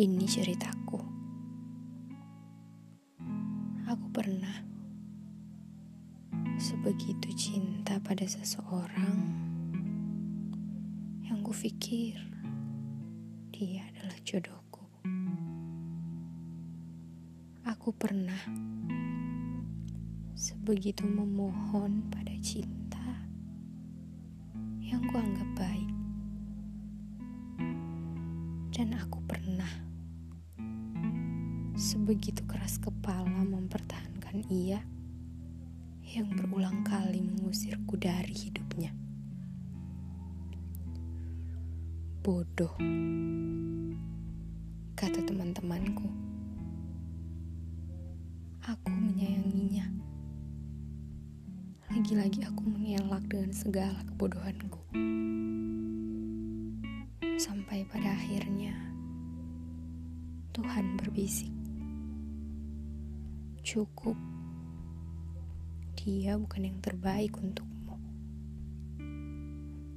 Ini ceritaku. Aku pernah sebegitu cinta pada seseorang yang kupikir dia adalah jodohku. Aku pernah sebegitu memohon pada cinta yang kuanggap baik. Dan aku pernah sebegitu keras kepala mempertahankan ia yang berulang kali mengusirku dari hidupnya. Bodoh, kata teman-temanku. Aku menyayanginya. Lagi-lagi aku mengelak dengan segala kebodohanku. Sampai pada akhirnya Tuhan berbisik. Cukup. Dia bukan yang terbaik untukmu.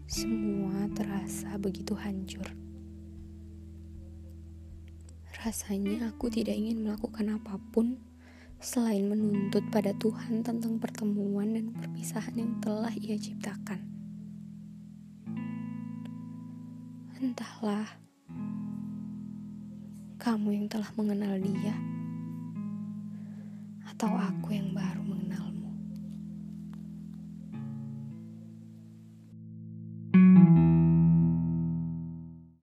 Semua terasa begitu hancur. Rasanya aku tidak ingin melakukan apa pun selain menuntut pada Tuhan tentang pertemuan dan perpisahan yang telah Ia ciptakan. Entahlah, kamu yang telah mengenal dia, atau aku yang baru mengenal